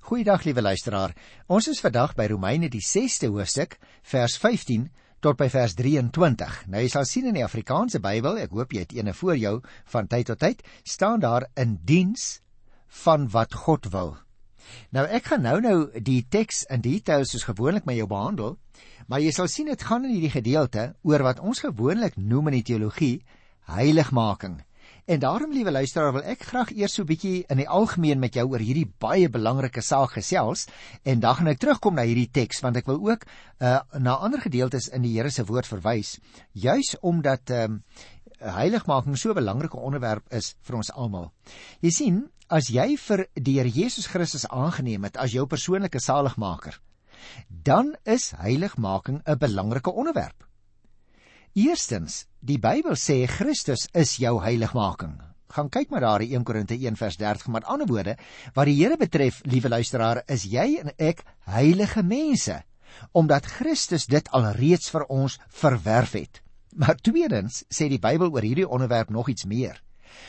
Goeiedag liewe luisteraar. Ons is vandag by Romeine die 6ste hoofstuk, vers 15 tot by vers 23. Nou jy sal sien in die Afrikaanse Bybel, ek hoop jy het eene voor jou van tyd tot tyd, staan daar in diens van wat God wil. Nou ek gaan nou nou die teks in detail soos gewoonlik met jou behandel, maar jy sal sien dit gaan in hierdie gedeelte oor wat ons gewoonlik noem in die teologie heiligmaking. En daarom liewe luisteraar wil ek graag eers so 'n bietjie in die algemeen met jou oor hierdie baie belangrike saak gesels en dan gaan ek terugkom na hierdie teks want ek wil ook uh, na ander gedeeltes in die Here se woord verwys juis omdat um, heiligmaking so 'n belangrike onderwerp is vir ons almal. Jy sien, as jy vir die Here Jesus Christus aangeneem het as jou persoonlike saligmaker, dan is heiligmaking 'n belangrike onderwerp. Eerstens, die Bybel sê Christus is jou heiligmaking. Gaan kyk maar daar in 1 Korinte 1 vers 30, met ander woorde, wat die Here betref, liewe luisteraar, is jy en ek heilige mense, omdat Christus dit alreeds vir ons verwerf het. Maar tweedens sê die Bybel oor hierdie onderwerp nog iets meer.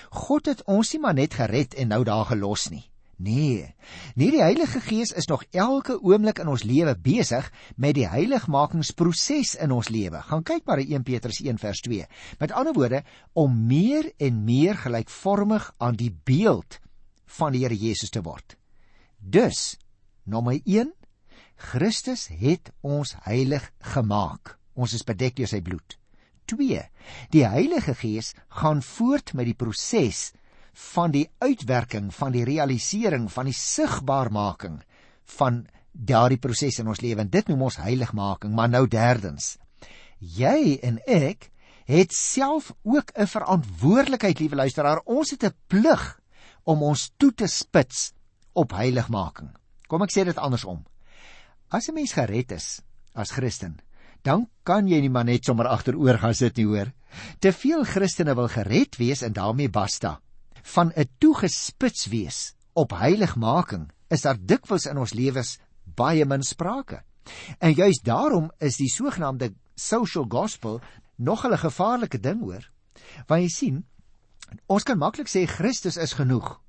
God het ons nie maar net gered en nou daar gelos nie. Nee. Nee, die Heilige Gees is nog elke oomblik in ons lewe besig met die heiligmakingsproses in ons lewe. Gaan kyk maar in 1 Petrus 1 vers 2. Met ander woorde, om meer en meer gelykvormig aan die beeld van die Here Jesus te word. Dus, nommer 1, Christus het ons heilig gemaak. Ons is bedek deur sy bloed. 2. Die Heilige Gees gaan voort met die proses van die uitwerking van die realisering van die sigbaarmaking van daardie proses in ons lewe. En dit noem ons heiligmaking maar nou derdens. Jy en ek het self ook 'n verantwoordelikheid liewe luisteraar. Ons het 'n plig om ons toe te spits op heiligmaking. Kom ek sê dit andersom. As 'n mens gered is as Christen dan kan jy nie maar net sommer agteroor gaan sit nie hoor. Te veel Christene wil gered wees en daarmee basta van 'n toegespits wees op heiligmaking is daar dikwels in ons lewens baie min sprake. En juis daarom is die sogenaamde social gospel nog 'n gevaarlike ding hoor. Want jy sien, ons kan maklik sê Christus is genoeg.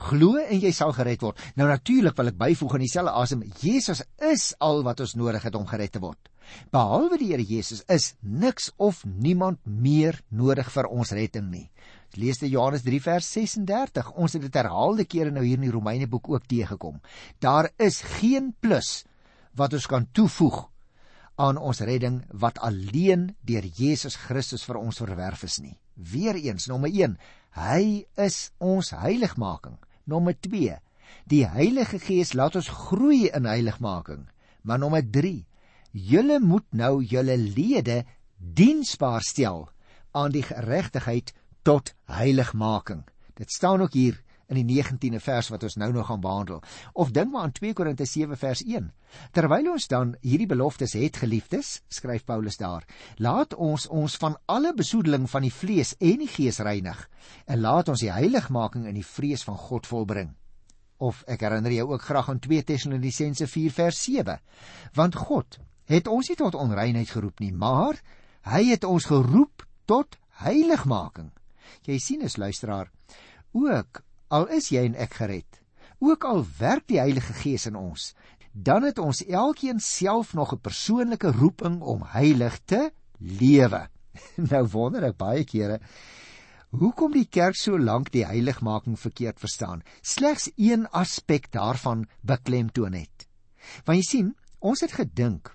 Glo en jy sal gered word. Nou natuurlik wil ek byvoeg in dieselfde asem, Jesus is al wat ons nodig het om gered te word. Behalwe die Here Jesus is niks of niemand meer nodig vir ons redding nie. Lees dit Johannes 3 vers 36. Ons het dit herhaalde kere nou hier in die Romeine boek ook teëgekom. Daar is geen plus wat ons kan toevoeg aan ons redding wat alleen deur Jesus Christus vir ons verwerf is nie. Weereens nommer 1, hy is ons heiligmaking. Nommer 2, die Heilige Gees laat ons groei in heiligmaking. Maar nommer 3, julle moet nou julle lede diensbaar stel aan die geregtigheid tot heiligmaking. Dit staan ook hier in die 19de vers wat ons nou nog gaan behandel. Of dink maar aan 2 Korinte 7 vers 1. Terwyl ons dan hierdie beloftes het, geliefdes, skryf Paulus daar, laat ons ons van alle besoedeling van die vlees en die gees reinig en laat ons die heiligmaking in die vrees van God volbring. Of ek herinner jou ook graag aan 2 Tessalonisense 4 vers 7. Want God het ons nie tot onreinheid geroep nie, maar hy het ons geroep tot heiligmaking. Jy sien as luisteraar, ook al is jy en ek gered, ook al werk die Heilige Gees in ons, dan het ons elkeen self nog 'n persoonlike roeping om heilig te lewe. nou wonder ek baie kere hoekom die kerk so lank die heiligmaking verkeerd verstaan. Slegs een aspek daarvan beklemtoon het. Want jy sien, ons het gedink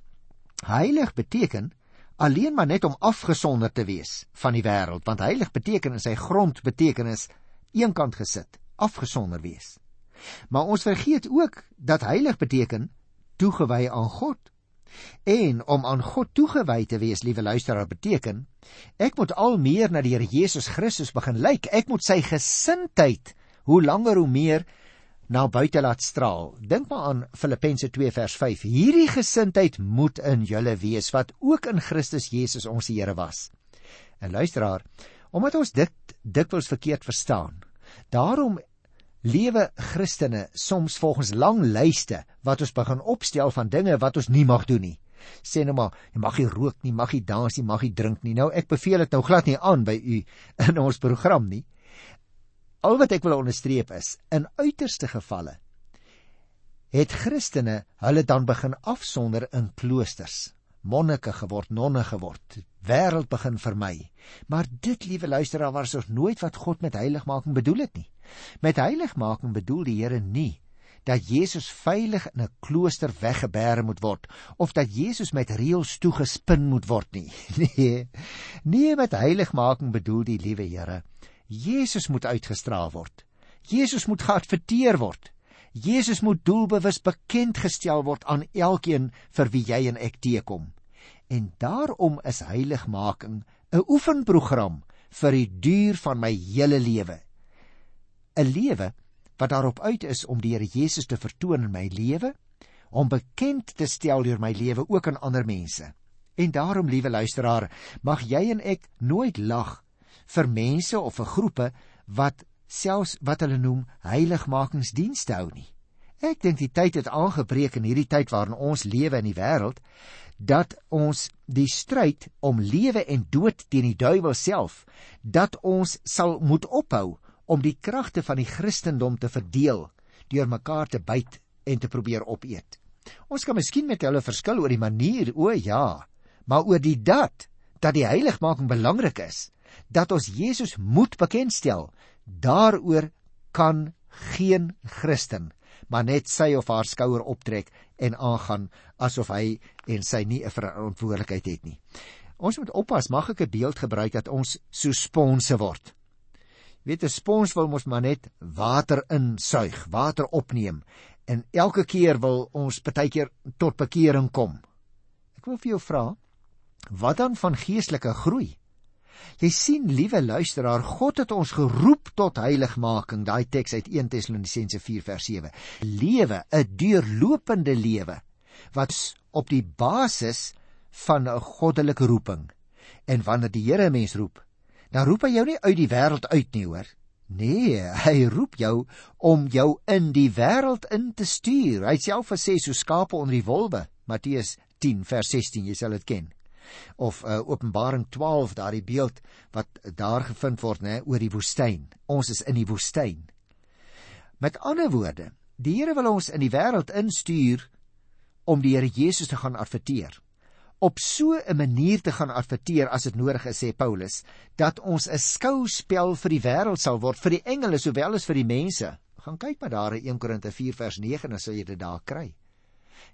heilig beteken alleen maar net om afgesonder te wees van die wêreld want heilig beteken in sy grondbetekenis eenkant gesit afgesonder wees. Maar ons vergeet ook dat heilig beteken toegewy aan God. En om aan God toegewy te wees liewe luisteraar beteken ek moet al meer na die Here Jesus Christus begin lyk. Ek moet sy gesindheid hoe langer hoe meer na buite laat straal. Dink maar aan Filippense 2 vers 5. Hierdie gesindheid moet in julle wees wat ook in Christus Jesus ons Here was. En luisteraar, omdat ons dit dikwels verkeerd verstaan. Daarom lewe Christene soms volgens lang lyste wat ons begin opstel van dinge wat ons nie mag doen nie. Sê nou maar, jy mag nie rook nie, mag nie dans nie, mag nie drink nie. Nou ek beveel dit nou glad nie aan by u in ons program nie. Al wat ek wil onderstreep is, in uiterste gevalle het Christene hulle dan begin afsonder in kloosters, monnike geword, nonne geword, wêreld begin vermy. Maar dit, liewe luisteraar, was ons nooit wat God met heiligmaking bedoel het nie. Met heiligmaking bedoel die Here nie dat Jesus veilig in 'n klooster weggebêre moet word of dat Jesus met reëls toegespin moet word nie. Nee. Nee, met heiligmaking bedoel die liewe Here, Jesus moet uitgestraal word. Jesus moet geadverteer word. Jesus moet doelbewus bekend gestel word aan elkeen vir wie jy en ek teekom. En daarom is heiligmaking 'n oefenprogram vir die duur van my hele lewe. 'n Lewe wat daarop uit is om die Here Jesus te vertoon in my lewe, om bekend te stel deur my lewe ook aan ander mense. En daarom, liewe luisteraar, mag jy en ek nooit lag vir mense of vir groepe wat selfs wat hulle noem heiligmakingsdienste hou nie. Ek dink die tyd het aangebreek in hierdie tyd waarin ons lewe in die wêreld dat ons die stryd om lewe en dood teen die duiwel self dat ons sal moet ophou om die kragte van die Christendom te verdeel deur mekaar te byt en te probeer opeet. Ons kan miskien met hulle verskil oor die manier, o ja, maar oor die dat dat die heiligmaking belangrik is, dat ons Jesus moet bekendstel, daaroor kan geen Christen maar net sy of haar skouer optrek en aangaan asof hy en sy nie 'n verantwoordelikheid het nie. Ons moet oppas, mag ek 'n beeld gebruik dat ons so sponse word weet 'n spons wil mos maar net water insuig, water opneem en elke keer wil ons partykeer tot bekering kom. Ek wil vir jou vra, wat dan van geestelike groei? Jy sien, liewe luisteraar, God het ons geroep tot heiligmaking, daai teks uit 1 Tessalonisense 4 vers 7. Lewe, 'n deurlopende lewe wat op die basis van 'n goddelike roeping. En wanneer die Here mens roep, dan roep hy jou nie uit die wêreld uit nie, hoor. Nee, hy roep jou om jou in die wêreld in te stuur. Hy self gesê so skape onder die wolwe, Matteus 10 vers 16, jy sal dit ken. Of uh, Openbaring 12, daardie beeld wat daar gevind word, nê, oor die woestyn. Ons is in die woestyn. Met ander woorde, die Here wil ons in die wêreld instuur om die Here Jesus te gaan adverteer op so 'n manier te gaan adverteer as dit nodig is sê Paulus dat ons 'n skouspel vir die wêreld sal word vir die engele sowel as vir die mense. Gaan kyk maar daar in 1 Korinte 4 vers 9 dan sal jy dit daar kry.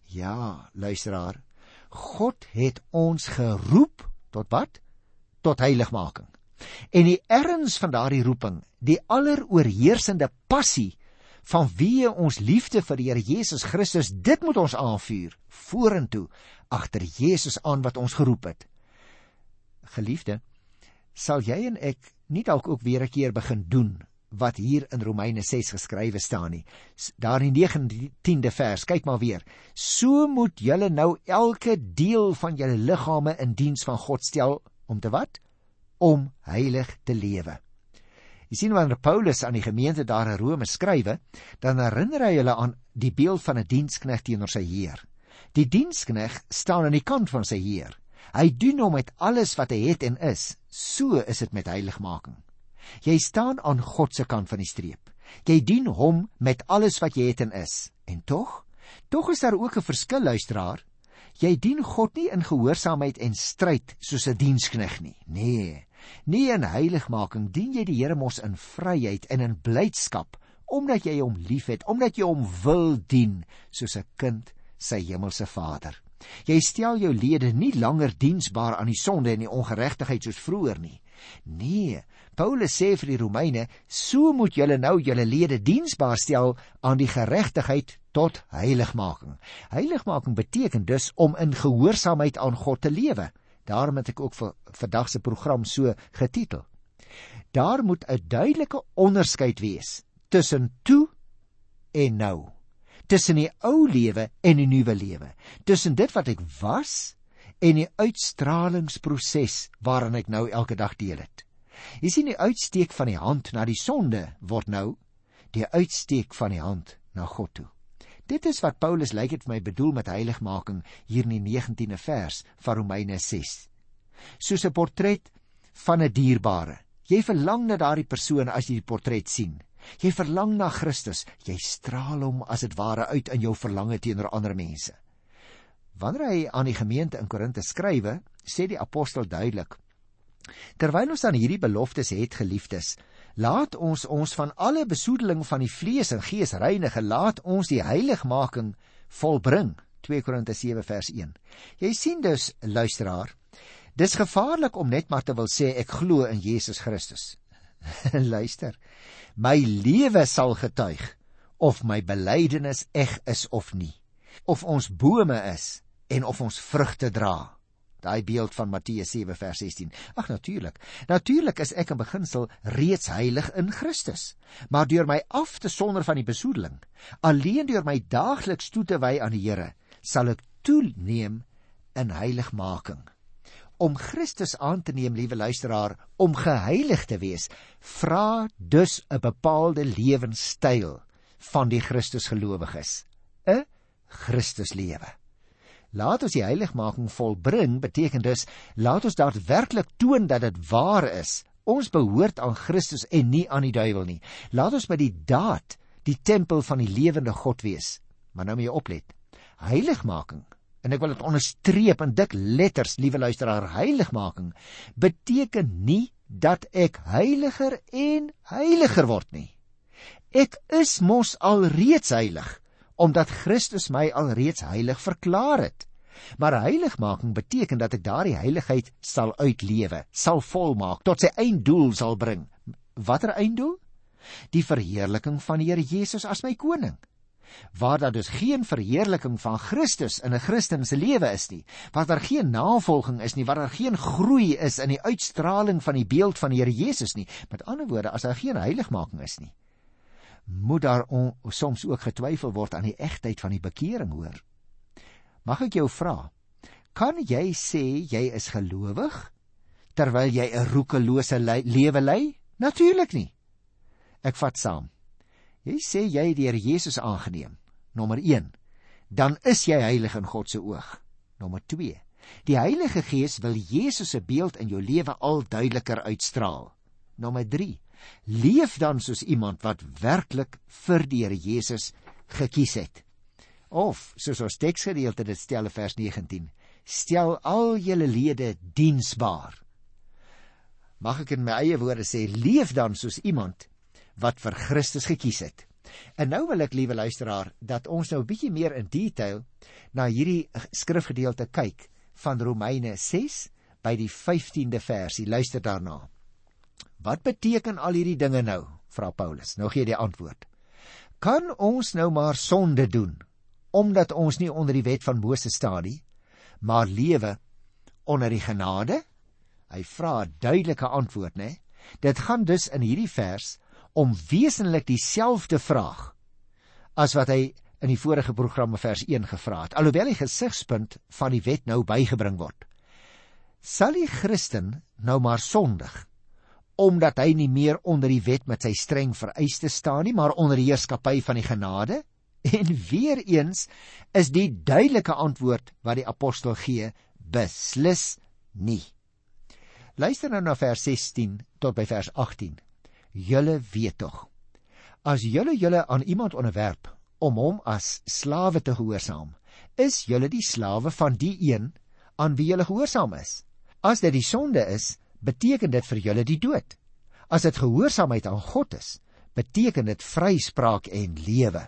Ja, luisteraar. God het ons geroep tot wat? Tot heiligmaking. En die erns van daardie roeping, die alleroorheersende passie van wie ons liefde vir die Here Jesus Christus, dit moet ons aanvuur vorentoe agter Jesus aan wat ons geroep het. Geliefde, sal jy en ek nie dalk ook weer 'n keer begin doen wat hier in Romeine 6 geskrywe staan nie. Daar in die 19de vers, kyk maar weer. So moet julle nou elke deel van julle liggame in diens van God stel om te wat? Om heilig te lewe. Jy sien wanneer Paulus aan die gemeente daar in Rome skrywe, dan herinner hy hulle aan die beeld van 'n diensknegt teenoor sy heer. Die dienskneg staan aan die kant van sy heer. Hy doen hom met alles wat hy het en is. So is dit met heiligmaking. Jy staan aan God se kant van die streep. Jy dien hom met alles wat jy het en is. En tog, tog is daar ook 'n verskil luisteraar. Jy dien God nie in gehoorsaamheid en stryd soos 'n dienskneg nie. Nee. Nie in heiligmaking dien jy die Here mos in vryheid en in blydskap omdat jy hom liefhet, omdat jy hom wil dien soos 'n kind sy hemelse Vader. Jy stel jou lede nie langer diensbaar aan die sonde en die ongeregtigheid soos vroeër nie. Nee, Paulus sê vir die Romeine, so moet julle nou julle lede diensbaar stel aan die geregtigheid tot heiligmaking. Heiligmaking beteken dus om in gehoorsaamheid aan God te lewe. Daarom het ek ook vir vandag se program so getitel. Daar moet 'n duidelike onderskeid wees tussen toe en nou tussen die ou lewe en die nuwe lewe, tussen dit wat ek was en die uitstralingsproses waaraan ek nou elke dag deel het. Jy sien die uitsteek van die hand na die sonde word nou die uitsteek van die hand na God toe. Dit is wat Paulus lyk dit vir my bedoel met heiligmaking hier in die 19de vers van Romeine 6. Soos 'n portret van 'n dierbare. Jy verlang na daardie persoon as jy die portret sien. Jy verlang na Christus. Jy straal hom as dit ware uit in jou verlange teenoor ander mense. Wanneer hy aan die gemeente in Korinthe skrywe, sê die apostel duidelik: Terwyl ons dan hierdie beloftes het, geliefdes, laat ons ons van alle besoedeling van die vlees en gees reinig, laat ons die heiligmaking volbring. 2 Korinte 7 vers 1. Jy sien dus, luisteraar, dis gevaarlik om net maar te wil sê ek glo in Jesus Christus. Luister. My lewe sal getuig of my belydenis eg is of nie. Of ons bome is en of ons vrugte dra. Daai beeld van Matteus 7 vers 16. Ag natuurlik. Natuurlik is ek in beginsel reeds heilig in Christus. Maar deur my af te sonder van die besoedeling, alleen deur my daagliks toe te wy aan die Here, sal ek toeneem in heiligmaking. Om Christus aan te neem, liewe luisteraar, om geheilig te wees, vra dus 'n bepaalde lewenstyl van die Christusgelowiges, 'n Christuslewe. Laat ons die heiligmaking volbring beteken dus laat ons daadwerklik toon dat dit waar is. Ons behoort aan Christus en nie aan die duiwel nie. Laat ons by die daad die tempel van die lewende God wees. Maar nou moet jy oplet. Heiligmaking en ek wil dit onderstreep in dik letters, liewe luisteraar, heiligmaking beteken nie dat ek heiliger en heiliger word nie. Ek is mos alreeds heilig omdat Christus my alreeds heilig verklaar het. Maar heiligmaking beteken dat ek daardie heiligheid sal uitlewe, sal volmaak, tot sy einddoel sal bring. Watter einddoel? Die verheerliking van die Here Jesus as my koning. Waar daar dus geen verheerliking van Christus in 'n Christen se lewe is nie, waar daar geen navolging is nie, waar daar geen groei is in die uitstraling van die beeld van die Here Jesus nie, met ander woorde, as daar geen heiligmaking is nie, moet daar on, soms ook getwyfel word aan die egtheid van die bekering hoor. Mag ek jou vra, kan jy sê jy is gelowig terwyl jy 'n roekelose lewe lei? Natuurlik nie. Ek vat saam. Jy sê jy het die Here Jesus aangeneem. Nommer 1. Dan is jy heilig in God se oog. Nommer 2. Die Heilige Gees wil Jesus se beeld in jou lewe al duideliker uitstraal. Nommer Leef dan soos iemand wat werklik vir die Here Jesus gekies het. Of soos ons teksgedeelte dit stel in vers 19, stel al julle lede diensbaar. Mag ek in my eie woorde sê, leef dan soos iemand wat vir Christus gekies het. En nou wil ek, liewe luisteraar, dat ons nou 'n bietjie meer in detail na hierdie skrifgedeelte kyk van Romeine 6 by die 15de versie. Luister daarna. Wat beteken al hierdie dinge nou? vra Paulus. Nou gee hy die antwoord. Kan ons nou maar sonde doen omdat ons nie onder die wet van Moses staan nie, maar lewe onder die genade? Hy vra 'n duidelike antwoord, né? Dit gaan dus in hierdie vers om wesenlik dieselfde vraag as wat hy in die vorige programme vers 1 gevra het. Alhoewel die gesigspunt van die wet nou bygebring word. Sal die Christen nou maar sondig omdat hy nie meer onder die wet met sy streng vereistes staan nie, maar onder die heerskappy van die genade? En weer eens is die duidelike antwoord wat die apostel gee, beslis nie. Luister nou na vers 16 tot by vers 18. Julle weet tog, as julle julle aan iemand onderwerp om hom as slawe te gehoorsaam, is julle die slawe van die een aan wie julle gehoorsaam is. As dit die sonde is, beteken dit vir julle die dood. As dit gehoorsaamheid aan God is, beteken dit vryspraak en lewe.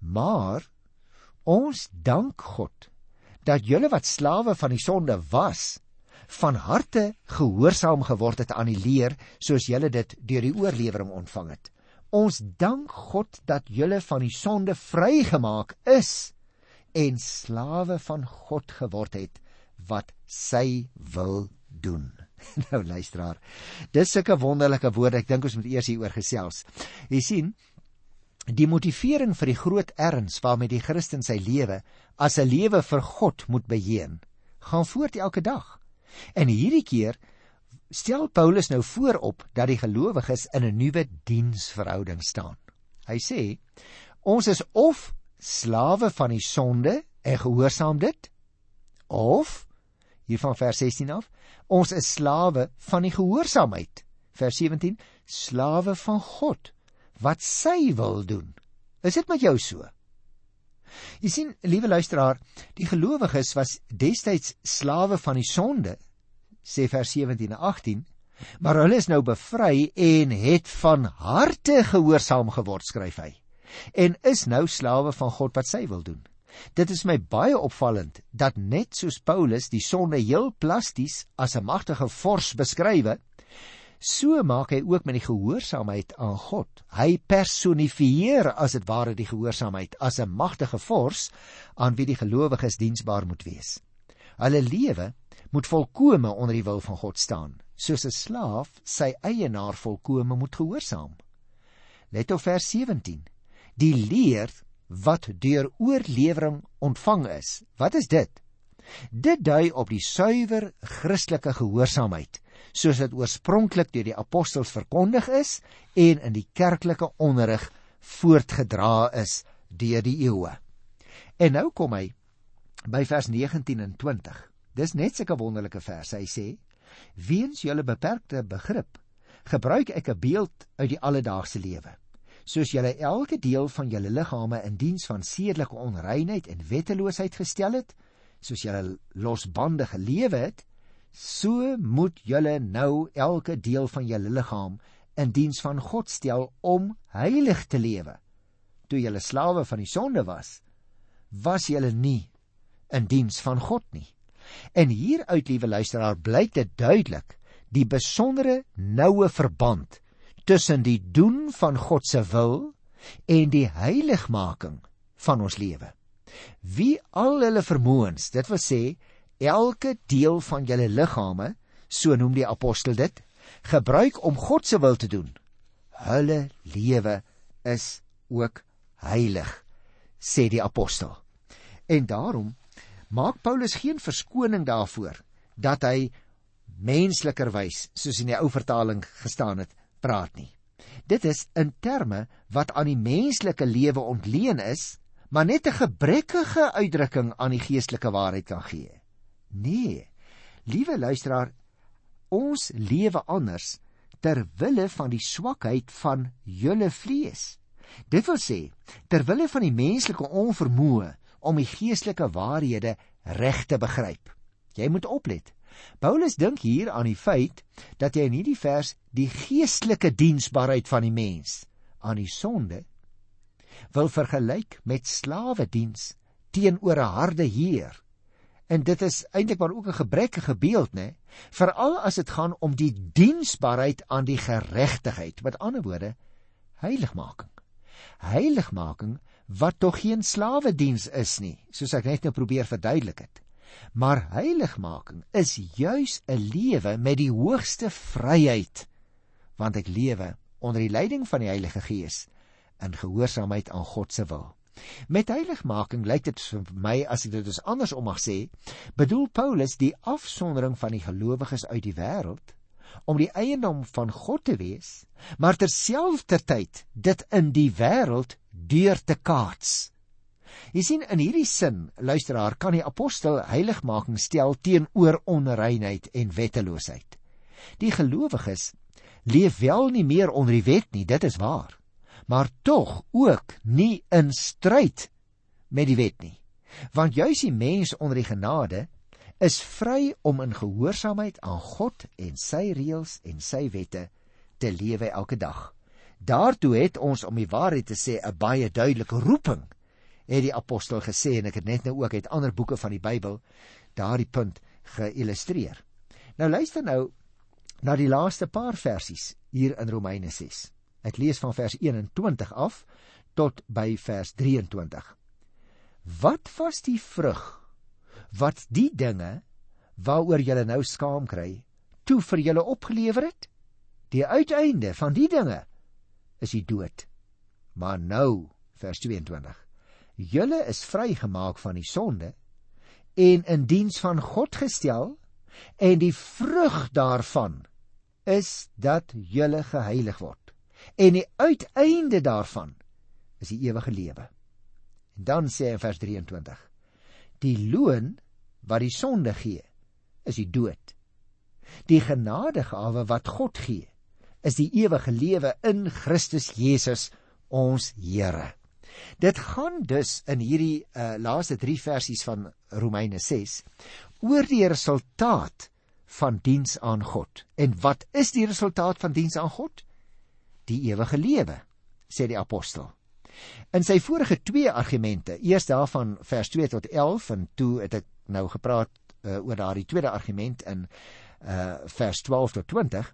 Maar ons dank God dat julle wat slawe van die sonde was, van harte gehoorsaam geword het aan die leer soos julle dit deur die oorlewering ontvang het. Ons dank God dat julle van die sonde vrygemaak is en slawe van God geword het wat sy wil doen. nou luisteraar. Dis sulke wonderlike woorde. Ek dink ons moet eers hieroor gesels. Jy sien, die motivering vir die groot erns waarmee die Christen sy lewe as 'n lewe vir God moet beheer, gaan voort elke dag. En hierdie keer stel Paulus nou voorop dat die gelowiges in 'n nuwe diensverhouding staan. Hy sê: "Ons is of slawe van die sonde en gehoorsaam dit, of hier van vers 16 af, ons is slawe van die gehoorsaamheid. Vers 17, slawe van God, wat sy wil doen. Is dit met jou so? Jy sien, liewe luisteraar, die gelowiges was destyds slawe van die sonde, sê vers 17 en 18, maar hulle is nou bevry en het van harte gehoorsaam geword, skryf hy. En is nou slawe van God wat sy wil doen. Dit is my baie opvallend dat net soos Paulus die sonde heel plasties as 'n magtige vors beskrywe, so maak hy ook met die gehoorsaamheid aan God. Hy personifieer as dit ware die gehoorsaamheid as 'n magtige vors aan wie die gelowiges diensbaar moet wees. Hulle lewe moet volkome onder die wil van God staan, soos 'n slaaf sy eienaar volkome moet gehoorsaam. Let op vers 17. Die leer wat deur oorlewering ontvang is. Wat is dit? Dit dui op die suiwer Christelike gehoorsaamheid, soos dit oorspronklik deur die apostels verkondig is en in die kerklike onderrig voortgedra is deur die eeue. En nou kom hy by vers 19 en 20. Dis net sulke wonderlike verse. Hy sê: "Weens julle beperkte begrip, gebruik ek 'n beeld uit die alledaagse lewe." Soos julle elke deel van julle liggame in diens van sedelike onreinheid en wetteloosheid gestel het, soos julle losbandige lewe het, so moet julle nou elke deel van julle liggaam in diens van God stel om heilig te lewe. Toe julle slawe van die sonde was, was julle nie in diens van God nie. En hieruit, liewe luisteraar, blyk dit duidelik die besondere noue verband tussen die doen van God se wil en die heiligmaking van ons lewe. Wie al hulle vermoëns, dit wil sê elke deel van julle liggame, so noem die apostel dit, gebruik om God se wil te doen. Hulle lewe is ook heilig, sê die apostel. En daarom maak Paulus geen verskoning daarvoor dat hy menslikerwys, soos in die ou vertaling gestaan het, praat nie. Dit is in terme wat aan die menslike lewe ontleen is, maar net 'n gebrekkige uitdrukking aan die geestelike waarheid kan gee. Nee. Liewe luisteraar, ons lewe anders ter wille van die swakheid van julle vlees. Dit wil sê ter wille van die menslike onvermoë om die geestelike waarhede reg te begryp. Jy moet oplet. Paulus dink hier aan die feit dat hy in hierdie vers die geestelike diensbaarheid van die mens aan die sonde wil vergelyk met slawe diens teenoor 'n harde heer. En dit is eintlik maar ook 'n gebrekkige beeld, né? Veral as dit gaan om die diensbaarheid aan die geregtigheid, met ander woorde, heiligmaking. Heiligmaking wat tog geen slawe diens is nie, soos ek net nou probeer verduidelik het. Maar heiligmaking is juis 'n lewe met die hoogste vryheid, want ek lewe onder die leiding van die Heilige Gees in gehoorsaamheid aan God se wil. Met heiligmaking lyk dit vir my as ek dit dus andersom mag sê, bedoel Paulus die afsondering van die gelowiges uit die wêreld om die eiendom van God te wees, maar terselfdertyd dit in die wêreld deur te kaats. Jy sien in hierdie sin, luisteraar, kan die apostel heiligmaking stel teenoor onreinheid en wetteloosheid. Die gelowiges leef wel nie meer onder die wet nie, dit is waar, maar tog ook nie in stryd met die wet nie. Want juis die mens onder die genade is vry om in gehoorsaamheid aan God en sy reëls en sy wette te lewe elke dag. Daartoe het ons om die waarheid te sê 'n baie duidelike roeping het die apostel gesê en ek het net nou ook uit ander boeke van die Bybel daardie punt geillustreer. Nou luister nou na die laaste paar versies hier in Romeine 6. Ek lees van vers 21 af tot by vers 23. Wat was die vrug wat die dinge waaroor julle nou skaam kry toe vir julle opgelewer het? Die uiteinde van die dinge is die dood. Maar nou vers 22 julle is vrygemaak van die sonde en in diens van God gestel en die vrug daarvan is dat julle geheilig word en die uiteinde daarvan is die ewige lewe. En dan sê hy in vers 23: Die loon wat die sonde gee, is die dood. Die genadegawe wat God gee, is die ewige lewe in Christus Jesus ons Here. Dit gaan dus in hierdie uh, laaste 3 versies van Romeine 6 oor die resultaat van diens aan God. En wat is die resultaat van diens aan God? Die ewige lewe, sê die apostel. In sy vorige twee argumente, eers daarvan vers 2 tot 11 en toe het ek nou gepraat uh, oor daardie tweede argument in uh vers 12 tot 20,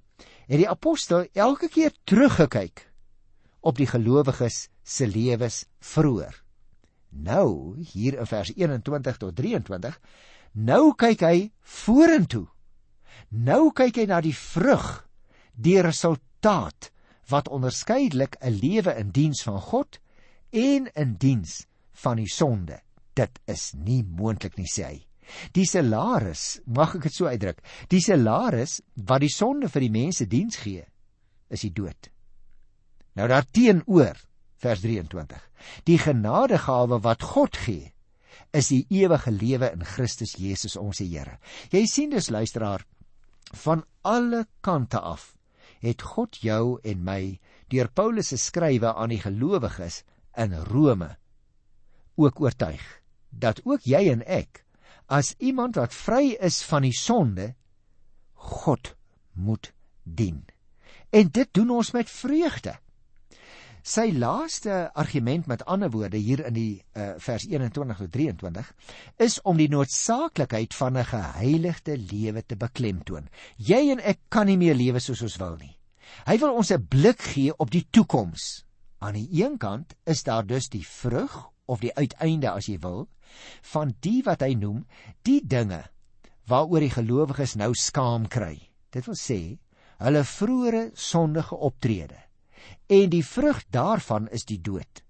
het die apostel elke keer teruggekyk op die gelowiges se lewens vroeër. Nou, hier in vers 21 tot 23, nou kyk hy vorentoe. Nou kyk hy na die vrug, die resultaat wat onderskeidelik 'n lewe in diens van God en in diens van die sonde. Dit is nie moontlik nie, sê hy. Die salaris, mag ek dit so uitdruk, die salaris wat die sonde vir die mense diens gee, is die dood. Nou daarteenoor vers 23. Die genadegawe wat God gee, is die ewige lewe in Christus Jesus ons Here. Jy sien dus luisteraar, van alle kante af het God jou en my deur Paulus se skrywe aan die gelowiges in Rome ook oortuig dat ook jy en ek as iemand wat vry is van die sonde God moet dien. En dit doen ons met vreugde. Sy laaste argument met ander woorde hier in die uh, vers 21 tot 23 is om die noodsaaklikheid van 'n geheiligde lewe te beklemtoon. Jy en ek kan nie meer lewe soos ons wil nie. Hy wil ons 'n blik gee op die toekoms. Aan die een kant is daar dus die vrug of die uiteinde as jy wil van die wat hy noem die dinge waaroor die gelowiges nou skaam kry. Dit wil sê hulle vroeëre sondige optrede. En die vrug daarvan is die dood.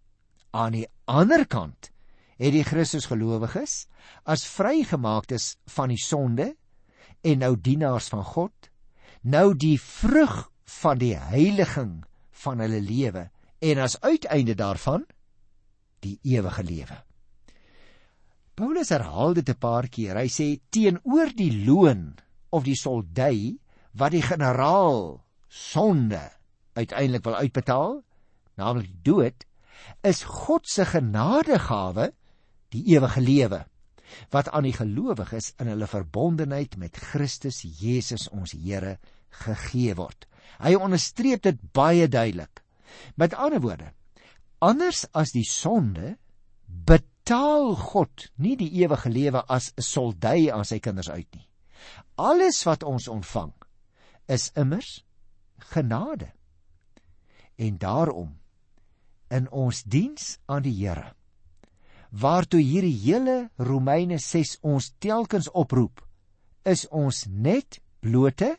Aan die ander kant het die Christus gelowiges as vrygemaaktes van die sonde en nou dienaars van God nou die vrug van die heiliging van hulle lewe en as uiteinde daarvan die ewige lewe. Paulus herhaal dit 'n paar keer. Hy sê teenoor die loon of die soldei wat die generaal sonde uiteindelik wil uitbetaal, naamlik die dood, is God se genadegawe die ewige lewe wat aan die gelowiges in hulle verbondenheid met Christus Jesus ons Here gegee word. Hy onderstreep dit baie duidelik. Met ander woorde, anders as die sonde betaal God nie die ewige lewe as 'n soldei aan sy kinders uit nie. Alles wat ons ontvang is immers genade. En daarom in ons diens aan die Here waartoe hierdie hele Romeine 6 ons telkens oproep is ons net blote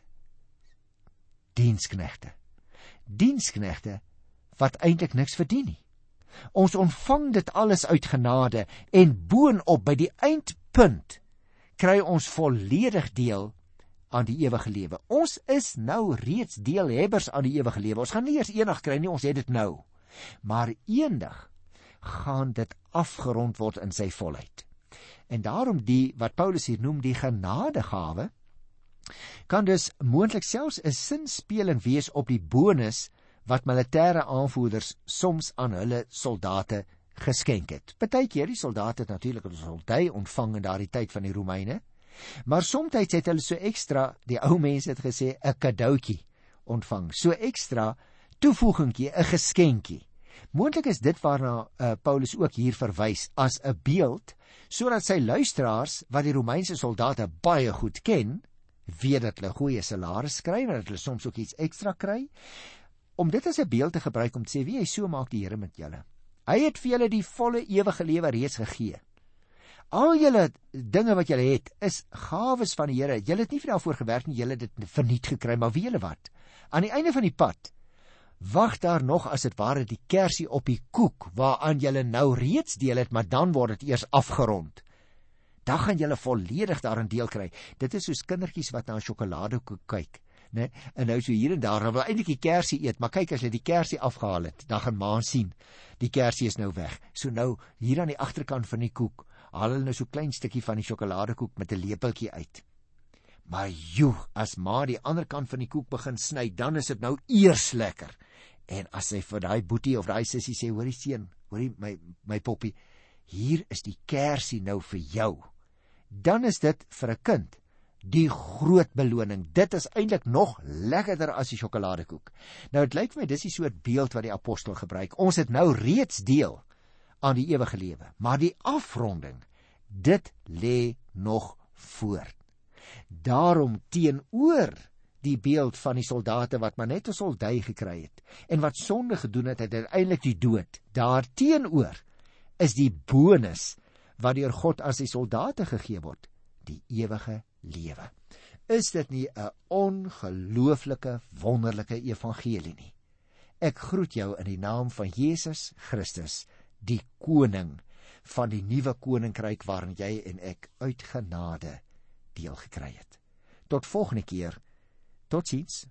diensknegte. Diensknegte wat eintlik niks verdien nie. Ons ontvang dit alles uit genade en boonop by die eindpunt kry ons volledig deel aan die ewige lewe. Ons is nou reeds deelhebbers aan die ewige lewe. Ons gaan nie eers eendag kry nie, ons het dit nou. Maar eendag gaan dit afgerond word in sy volheid. En daarom die wat Paulus hier noem die genadegawe kan dus moontlik selfs 'n sinspeling wees op die bonus wat militêre aanvoerders soms aan hulle soldate geskenk het. Partykeer die soldate het natuurlik 'n soldai ontvang in daardie tyd van die Romeine, maar soms het hulle so ekstra, die ou mense het gesê 'n cadeautjie ontvang. So ekstra toevoegingkie, 'n geskenkie. Moontlik is dit waarna uh, Paulus ook hier verwys as 'n beeld sodat sy luisteraars wat die Romeinse soldate baie goed ken, weet dat hulle goeie salarisse kry en dat hulle soms ook iets ekstra kry om dit as 'n beeld te gebruik om te sê wie hy so maak die Here met julle. Hy het vir julle die volle ewige lewe reeds gegee. Al julle dinge wat julle het, is gawes van die Here. Julle het nie vir daarvoor gewerk nie, julle het dit verniet gekry, maar wie julle wat? Aan die einde van die pad wag daar nog as dit ware die kersie op die koek waaraan julle nou reeds deel het, maar dan word dit eers afgerond. Dan gaan julle volledig daarin deel kry. Dit is soos kindertjies wat na 'n sjokoladekoek kyk né? En nou so hier en daar, wil eintlik die kersie eet, maar kyk as jy die kersie afgehaal het, dan gaan ma sien, die kersie is nou weg. So nou hier aan die agterkant van die koek, haal hulle nou so klein stukkie van die sjokoladekoek met 'n lepeltjie uit. Maar joe, as ma die ander kant van die koek begin sny, dan is dit nou eers lekker. En as sy vir daai boetie of daai sussie sê, hoorie seun, hoorie my my poppie, hier is die kersie nou vir jou. Dan is dit vir 'n kind die groot beloning. Dit is eintlik nog lekkerder as die sjokoladekoek. Nou dit lyk my dis die soort beeld wat die apostel gebruik. Ons het nou reeds deel aan die ewige lewe, maar die afronding, dit lê nog voor. Daarom teenoor die beeld van die soldate wat maar net 'n soldui gekry het en wat sonde gedoen het, het uiteindelik die dood. Daarteenoor is die bonus wat deur God aan sy soldate gegee word, die ewige lewe. Is dit nie 'n ongelooflike wonderlike evangelie nie? Ek groet jou in die naam van Jesus Christus, die koning van die nuwe koninkryk waarin jy en ek uit genade deel gekry het. Tot volgende keer. Totsiens.